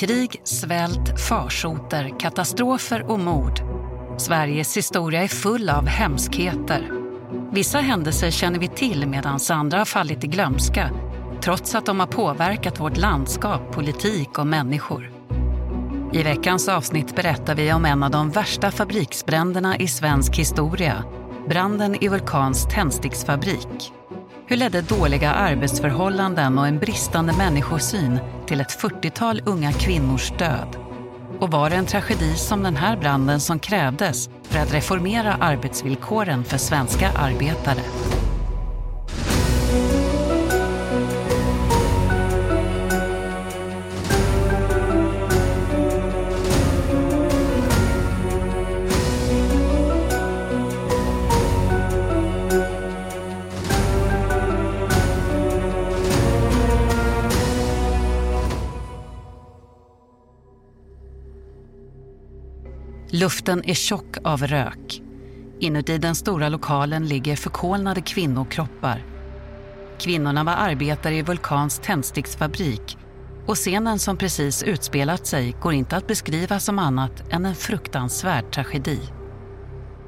Krig, svält, farsoter, katastrofer och mord. Sveriges historia är full av hemskheter. Vissa händelser känner vi till medan andra har fallit i glömska trots att de har påverkat vårt landskap, politik och människor. I veckans avsnitt berättar vi om en av de värsta fabriksbränderna i svensk historia. Branden i Vulkans tändsticksfabrik. Hur ledde dåliga arbetsförhållanden och en bristande människosyn till ett 40-tal unga kvinnors död? Och var det en tragedi som den här branden som krävdes för att reformera arbetsvillkoren för svenska arbetare? Luften är tjock av rök. Inuti den stora lokalen ligger förkolnade kvinnokroppar. Kvinnorna var arbetare i Vulkans tändsticksfabrik och scenen som precis utspelat sig går inte att beskriva som annat än en fruktansvärd tragedi.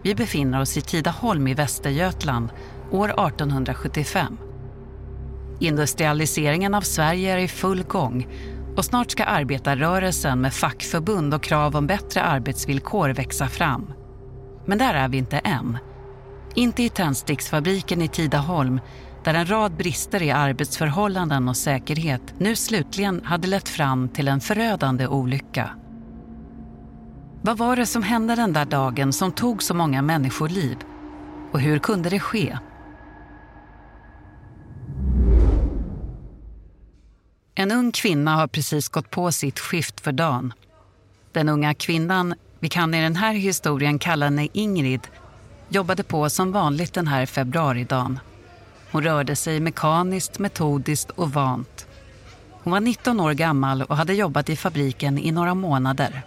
Vi befinner oss i Tidaholm i Västergötland år 1875. Industrialiseringen av Sverige är i full gång och snart ska arbetarrörelsen med fackförbund och krav om bättre arbetsvillkor växa fram. Men där är vi inte än. Inte i tändsticksfabriken i Tidaholm där en rad brister i arbetsförhållanden och säkerhet nu slutligen hade lett fram till en förödande olycka. Vad var det som hände den där dagen som tog så många människoliv? Och hur kunde det ske? En ung kvinna har precis gått på sitt skift för dagen. Den unga kvinnan, vi kan i den här historien kalla henne Ingrid, jobbade på som vanligt den här februaridagen. Hon rörde sig mekaniskt, metodiskt och vant. Hon var 19 år gammal och hade jobbat i fabriken i några månader.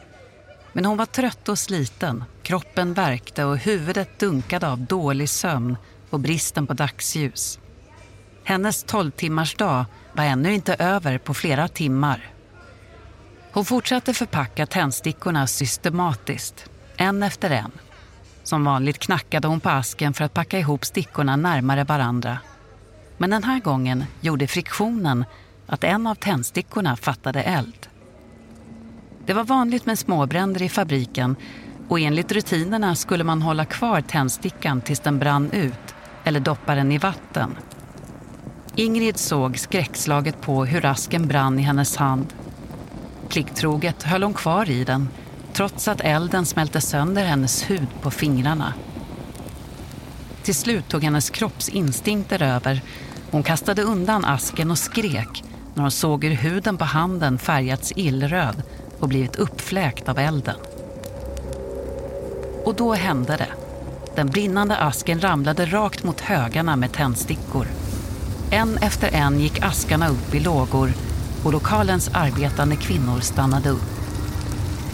Men hon var trött och sliten, kroppen värkte och huvudet dunkade av dålig sömn och bristen på dagsljus. Hennes 12 timmars dag var ännu inte över på flera timmar. Hon fortsatte förpacka tändstickorna systematiskt, en efter en. Som vanligt knackade hon på asken för att packa ihop stickorna närmare varandra. Men den här gången gjorde friktionen att en av tändstickorna fattade eld. Det var vanligt med småbränder i fabriken och enligt rutinerna skulle man hålla kvar tändstickan tills den brann ut eller doppa den i vatten Ingrid såg skräckslaget på hur asken brann i hennes hand. Plikttroget höll hon kvar i den trots att elden smälte sönder hennes hud på fingrarna. Till slut tog hennes kroppsinstinkter över. Hon kastade undan asken och skrek när hon såg hur huden på handen färgats illröd och blivit uppfläkt av elden. Och då hände det. Den brinnande asken ramlade rakt mot högarna med tändstickor. En efter en gick askarna upp i lågor och lokalens arbetande kvinnor stannade upp.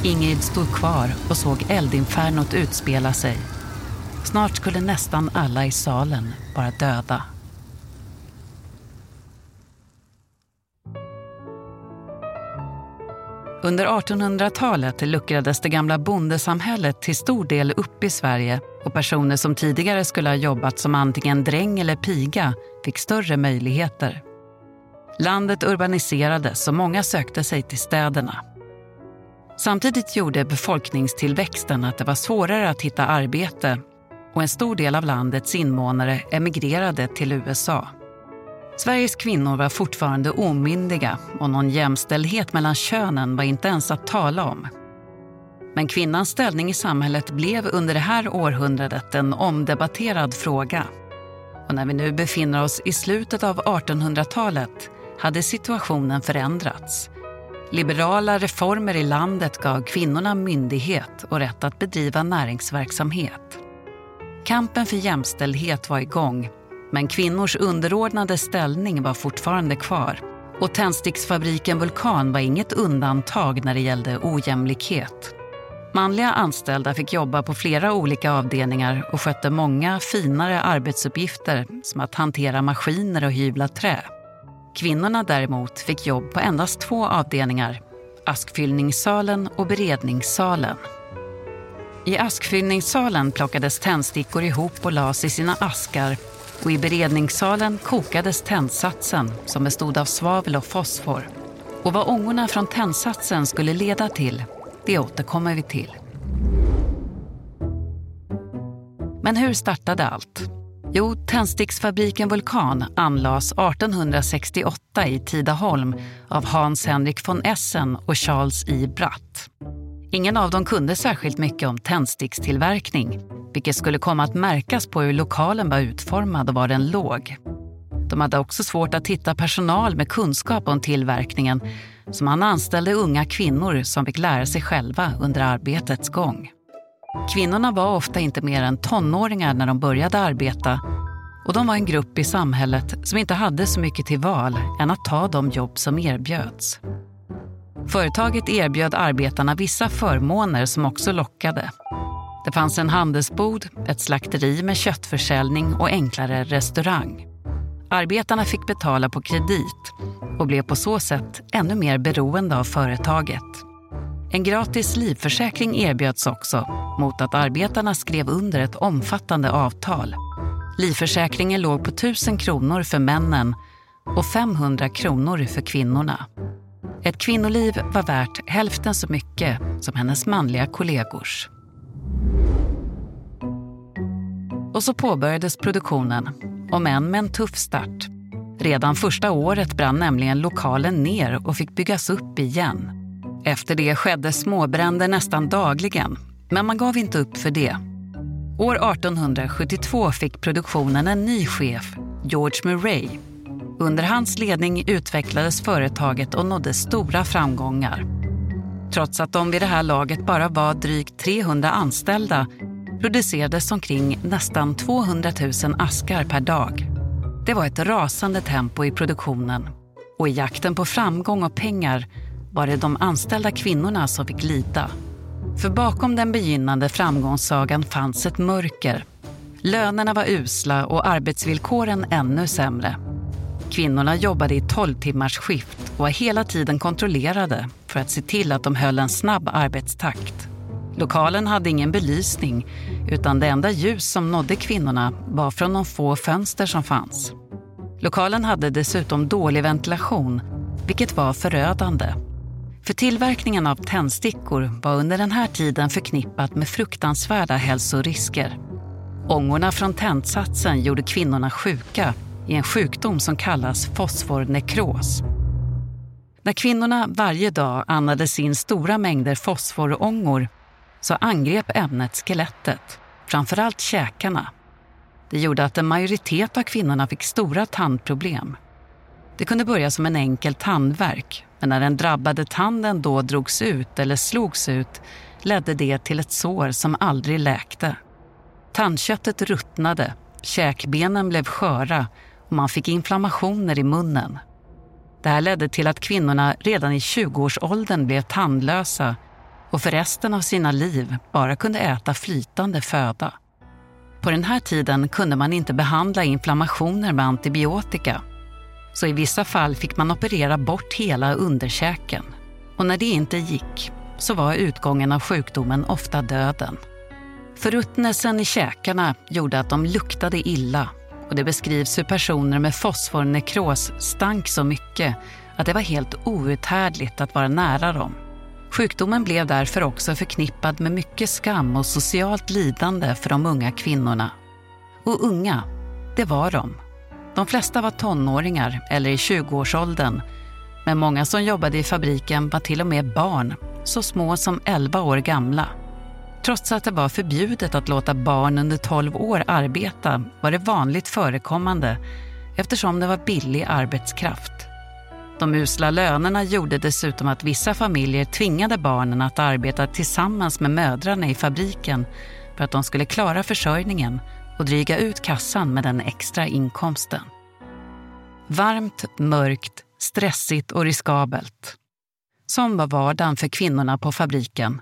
Ingrid stod kvar och såg eldinfernot utspela sig. Snart skulle nästan alla i salen vara döda. Under 1800-talet luckrades det gamla bondesamhället till stor del upp i Sverige och personer som tidigare skulle ha jobbat som antingen dräng eller piga fick större möjligheter. Landet urbaniserades och många sökte sig till städerna. Samtidigt gjorde befolkningstillväxten att det var svårare att hitta arbete och en stor del av landets invånare emigrerade till USA. Sveriges kvinnor var fortfarande omyndiga och någon jämställdhet mellan könen var inte ens att tala om. Men kvinnans ställning i samhället blev under det här århundradet en omdebatterad fråga. Och när vi nu befinner oss i slutet av 1800-talet hade situationen förändrats. Liberala reformer i landet gav kvinnorna myndighet och rätt att bedriva näringsverksamhet. Kampen för jämställdhet var igång men kvinnors underordnade ställning var fortfarande kvar. Och tändsticksfabriken Vulkan var inget undantag när det gällde ojämlikhet. Manliga anställda fick jobba på flera olika avdelningar och skötte många finare arbetsuppgifter som att hantera maskiner och hyvla trä. Kvinnorna däremot fick jobb på endast två avdelningar, askfyllningssalen och beredningssalen. I askfyllningssalen plockades tändstickor ihop och lades i sina askar och i beredningssalen kokades tändsatsen som bestod av svavel och fosfor. Och vad ångorna från tändsatsen skulle leda till, det återkommer vi till. Men hur startade allt? Jo, tändsticksfabriken Vulkan anlades 1868 i Tidaholm av Hans Henrik von Essen och Charles I. Bratt. Ingen av dem kunde särskilt mycket om tändstickstillverkning vilket skulle komma att märkas på hur lokalen var utformad och var den låg. De hade också svårt att hitta personal med kunskap om tillverkningen så man anställde unga kvinnor som fick lära sig själva under arbetets gång. Kvinnorna var ofta inte mer än tonåringar när de började arbeta och de var en grupp i samhället som inte hade så mycket till val än att ta de jobb som erbjöds. Företaget erbjöd arbetarna vissa förmåner som också lockade. Det fanns en handelsbod, ett slakteri med köttförsäljning och enklare restaurang. Arbetarna fick betala på kredit och blev på så sätt ännu mer beroende av företaget. En gratis livförsäkring erbjöds också mot att arbetarna skrev under ett omfattande avtal. Livförsäkringen låg på 1000 kronor för männen och 500 kronor för kvinnorna. Ett kvinnoliv var värt hälften så mycket som hennes manliga kollegors. Och så påbörjades produktionen, om än med en tuff start. Redan första året brann nämligen lokalen ner och fick byggas upp igen. Efter det skedde småbränder nästan dagligen, men man gav inte upp för det. År 1872 fick produktionen en ny chef, George Murray. Under hans ledning utvecklades företaget och nådde stora framgångar. Trots att de vid det här laget bara var drygt 300 anställda producerades omkring nästan 200 000 askar per dag. Det var ett rasande tempo i produktionen och i jakten på framgång och pengar var det de anställda kvinnorna som fick lida. För bakom den begynnande framgångssagan fanns ett mörker. Lönerna var usla och arbetsvillkoren ännu sämre. Kvinnorna jobbade i 12 timmars skift och var hela tiden kontrollerade för att se till att de höll en snabb arbetstakt. Lokalen hade ingen belysning utan det enda ljus som nådde kvinnorna var från de få fönster som fanns. Lokalen hade dessutom dålig ventilation, vilket var förödande. För tillverkningen av tändstickor var under den här tiden förknippat med fruktansvärda hälsorisker. Ångorna från tändsatsen gjorde kvinnorna sjuka i en sjukdom som kallas fosfornekros. När kvinnorna varje dag andades in stora mängder fosforångor så angrep ämnet skelettet, framförallt käkarna. Det gjorde att en majoritet av kvinnorna fick stora tandproblem. Det kunde börja som en enkel tandvärk men när den drabbade tanden då drogs ut eller slogs ut ledde det till ett sår som aldrig läkte. Tandköttet ruttnade, käkbenen blev sköra man fick inflammationer i munnen. Det här ledde till att kvinnorna redan i 20-årsåldern blev tandlösa och för resten av sina liv bara kunde äta flytande föda. På den här tiden kunde man inte behandla inflammationer med antibiotika så i vissa fall fick man operera bort hela underkäken. Och när det inte gick så var utgången av sjukdomen ofta döden. Förruttnelsen i käkarna gjorde att de luktade illa och det beskrivs hur personer med fosfornekros stank så mycket att det var helt outhärdligt att vara nära dem. Sjukdomen blev därför också förknippad med mycket skam och socialt lidande för de unga kvinnorna. Och unga, det var de. De flesta var tonåringar eller i 20-årsåldern. Men många som jobbade i fabriken var till och med barn, så små som 11 år gamla. Trots att det var förbjudet att låta barn under 12 år arbeta var det vanligt förekommande eftersom det var billig arbetskraft. De usla lönerna gjorde dessutom att vissa familjer tvingade barnen att arbeta tillsammans med mödrarna i fabriken för att de skulle klara försörjningen och dryga ut kassan med den extra inkomsten. Varmt, mörkt, stressigt och riskabelt. Som var vardagen för kvinnorna på fabriken.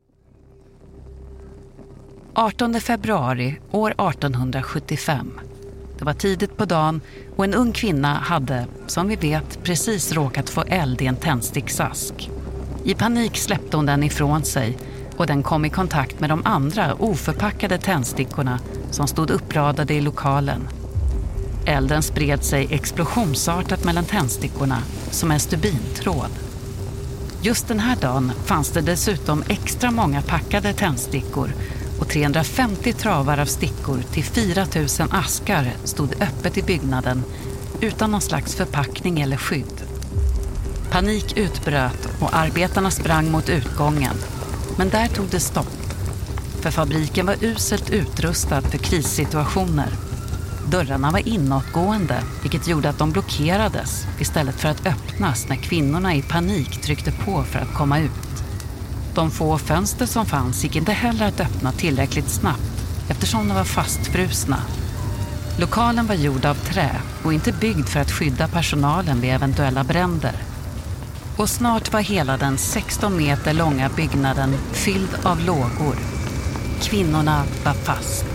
18 februari år 1875. Det var tidigt på dagen och en ung kvinna hade, som vi vet, precis råkat få eld i en tändsticksask. I panik släppte hon den ifrån sig och den kom i kontakt med de andra oförpackade tändstickorna som stod uppradade i lokalen. Elden spred sig explosionsartat mellan tändstickorna som en stubintråd. Just den här dagen fanns det dessutom extra många packade tändstickor och 350 travar av stickor till 4 000 askar stod öppet i byggnaden utan någon slags förpackning eller skydd. Panik utbröt och arbetarna sprang mot utgången. Men där tog det stopp. För fabriken var uselt utrustad för krissituationer. Dörrarna var inåtgående, vilket gjorde att de blockerades istället för att öppnas när kvinnorna i panik tryckte på för att komma ut. De få fönster som fanns gick inte heller att öppna tillräckligt snabbt eftersom de var fastfrusna. Lokalen var gjord av trä och inte byggd för att skydda personalen vid eventuella bränder. Och snart var hela den 16 meter långa byggnaden fylld av lågor. Kvinnorna var fast.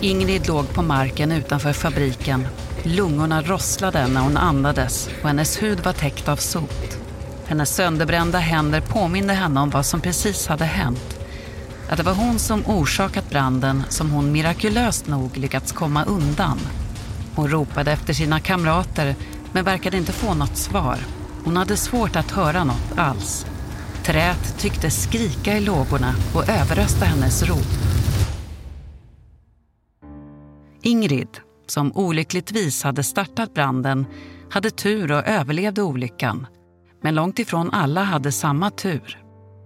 Ingrid låg på marken utanför fabriken. Lungorna rosslade när hon andades och hennes hud var täckt av sot. Hennes sönderbrända händer påminde henne om vad som precis hade hänt. Att det var hon som orsakat branden som hon mirakulöst nog lyckats komma undan. Hon ropade efter sina kamrater men verkade inte få något svar. Hon hade svårt att höra något alls. Träet tyckte skrika i lågorna och överrösta hennes rop. Ingrid, som olyckligtvis hade startat branden, hade tur och överlevde olyckan. Men långt ifrån alla hade samma tur.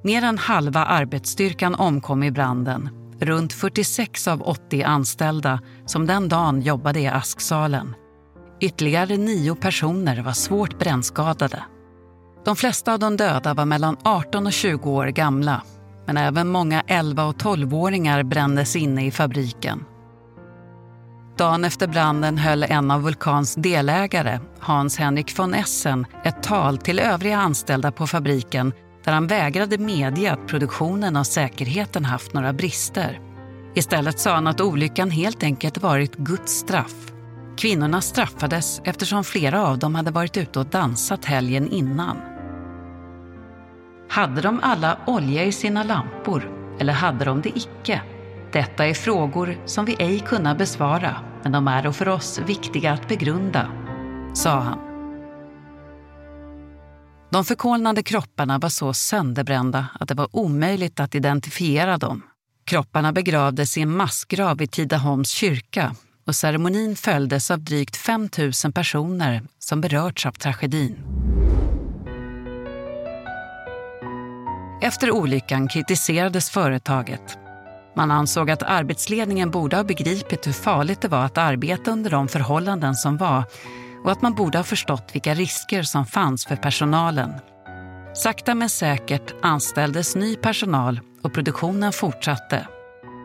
Mer än halva arbetsstyrkan omkom i branden. Runt 46 av 80 anställda som den dagen jobbade i asksalen. Ytterligare nio personer var svårt brännskadade. De flesta av de döda var mellan 18 och 20 år gamla men även många 11 och 12-åringar brändes inne i fabriken. Dagen efter branden höll en av Vulkans delägare, Hans-Henrik von Essen, ett tal till övriga anställda på fabriken där han vägrade medge att produktionen och säkerheten haft några brister. Istället sa han att olyckan helt enkelt varit Guds straff. Kvinnorna straffades eftersom flera av dem hade varit ute och dansat helgen innan. Hade de alla olja i sina lampor eller hade de det icke? Detta är frågor som vi ej kunna besvara, men de är för oss viktiga att begrunda, sa han. De förkolnade kropparna var så sönderbrända att det var omöjligt att identifiera dem. Kropparna begravdes i en massgrav i Tidaholms kyrka och ceremonin följdes av drygt 5 000 personer som berörts av tragedin. Efter olyckan kritiserades företaget. Man ansåg att arbetsledningen borde ha begripit hur farligt det var att arbeta under de förhållanden som var och att man borde ha förstått vilka risker som fanns för personalen. Sakta men säkert anställdes ny personal och produktionen fortsatte.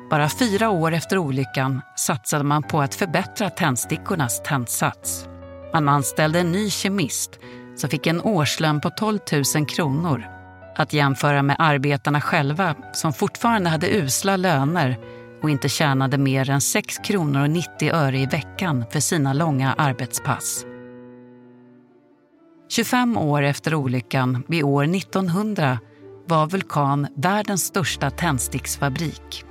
Bara fyra år efter olyckan satsade man på att förbättra tändstickornas tändsats. Man anställde en ny kemist som fick en årslön på 12 000 kronor. Att jämföra med arbetarna själva som fortfarande hade usla löner och inte tjänade mer än 6 kronor och 90 öre i veckan för sina långa arbetspass. 25 år efter olyckan, vid år 1900, var Vulkan världens största tändsticksfabrik.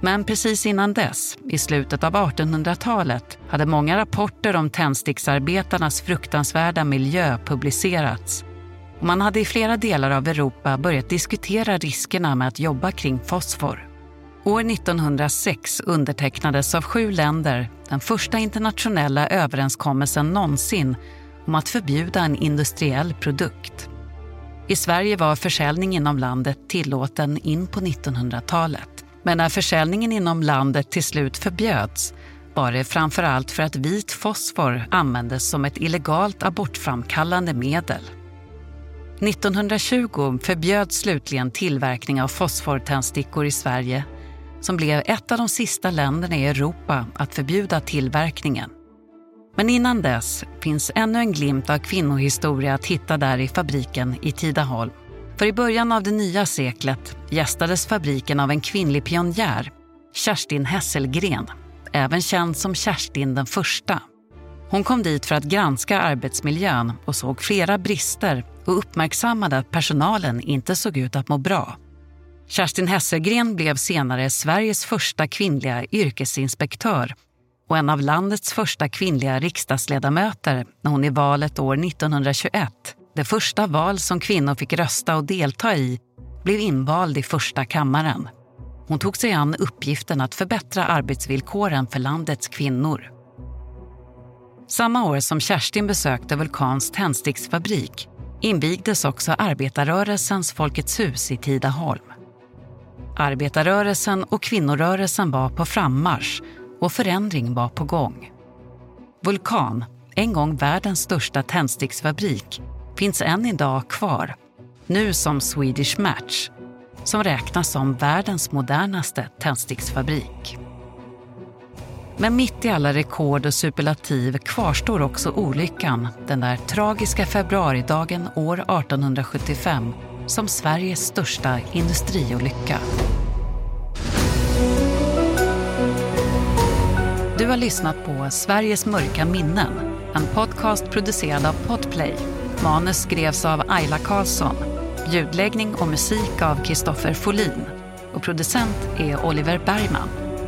Men precis innan dess, i slutet av 1800-talet, hade många rapporter om tändsticksarbetarnas fruktansvärda miljö publicerats. Och man hade i flera delar av Europa börjat diskutera riskerna med att jobba kring fosfor. År 1906 undertecknades av sju länder den första internationella överenskommelsen någonsin om att förbjuda en industriell produkt. I Sverige var försäljning inom landet tillåten in på 1900-talet. Men när försäljningen inom landet till slut förbjöds var det framför allt för att vit fosfor användes som ett illegalt abortframkallande medel. 1920 förbjöds slutligen tillverkning av fosfortändstickor i Sverige som blev ett av de sista länderna i Europa att förbjuda tillverkningen. Men innan dess finns ännu en glimt av kvinnohistoria att hitta där i fabriken i Tidaholm. För i början av det nya seklet gästades fabriken av en kvinnlig pionjär, Kerstin Hesselgren, även känd som Kerstin den första. Hon kom dit för att granska arbetsmiljön och såg flera brister och uppmärksammade att personalen inte såg ut att må bra. Kerstin Hesselgren blev senare Sveriges första kvinnliga yrkesinspektör och en av landets första kvinnliga riksdagsledamöter när hon i valet år 1921, det första val som kvinnor fick rösta och delta i, blev invald i första kammaren. Hon tog sig an uppgiften att förbättra arbetsvillkoren för landets kvinnor. Samma år som Kerstin besökte Vulkans tändsticksfabrik invigdes också arbetarrörelsens Folkets hus i Tidaholm. Arbetarrörelsen och kvinnorörelsen var på frammarsch och förändring var på gång. Vulkan, en gång världens största tändsticksfabrik, finns än idag kvar, nu som Swedish Match, som räknas som världens modernaste tändsticksfabrik. Men mitt i alla rekord och superlativ kvarstår också olyckan den där tragiska februaridagen år 1875 som Sveriges största industriolycka. Du har lyssnat på Sveriges mörka minnen, en podcast producerad av Podplay. Manus skrevs av Ayla Karlsson, ljudläggning och musik av Kristoffer Folin och producent är Oliver Bergman.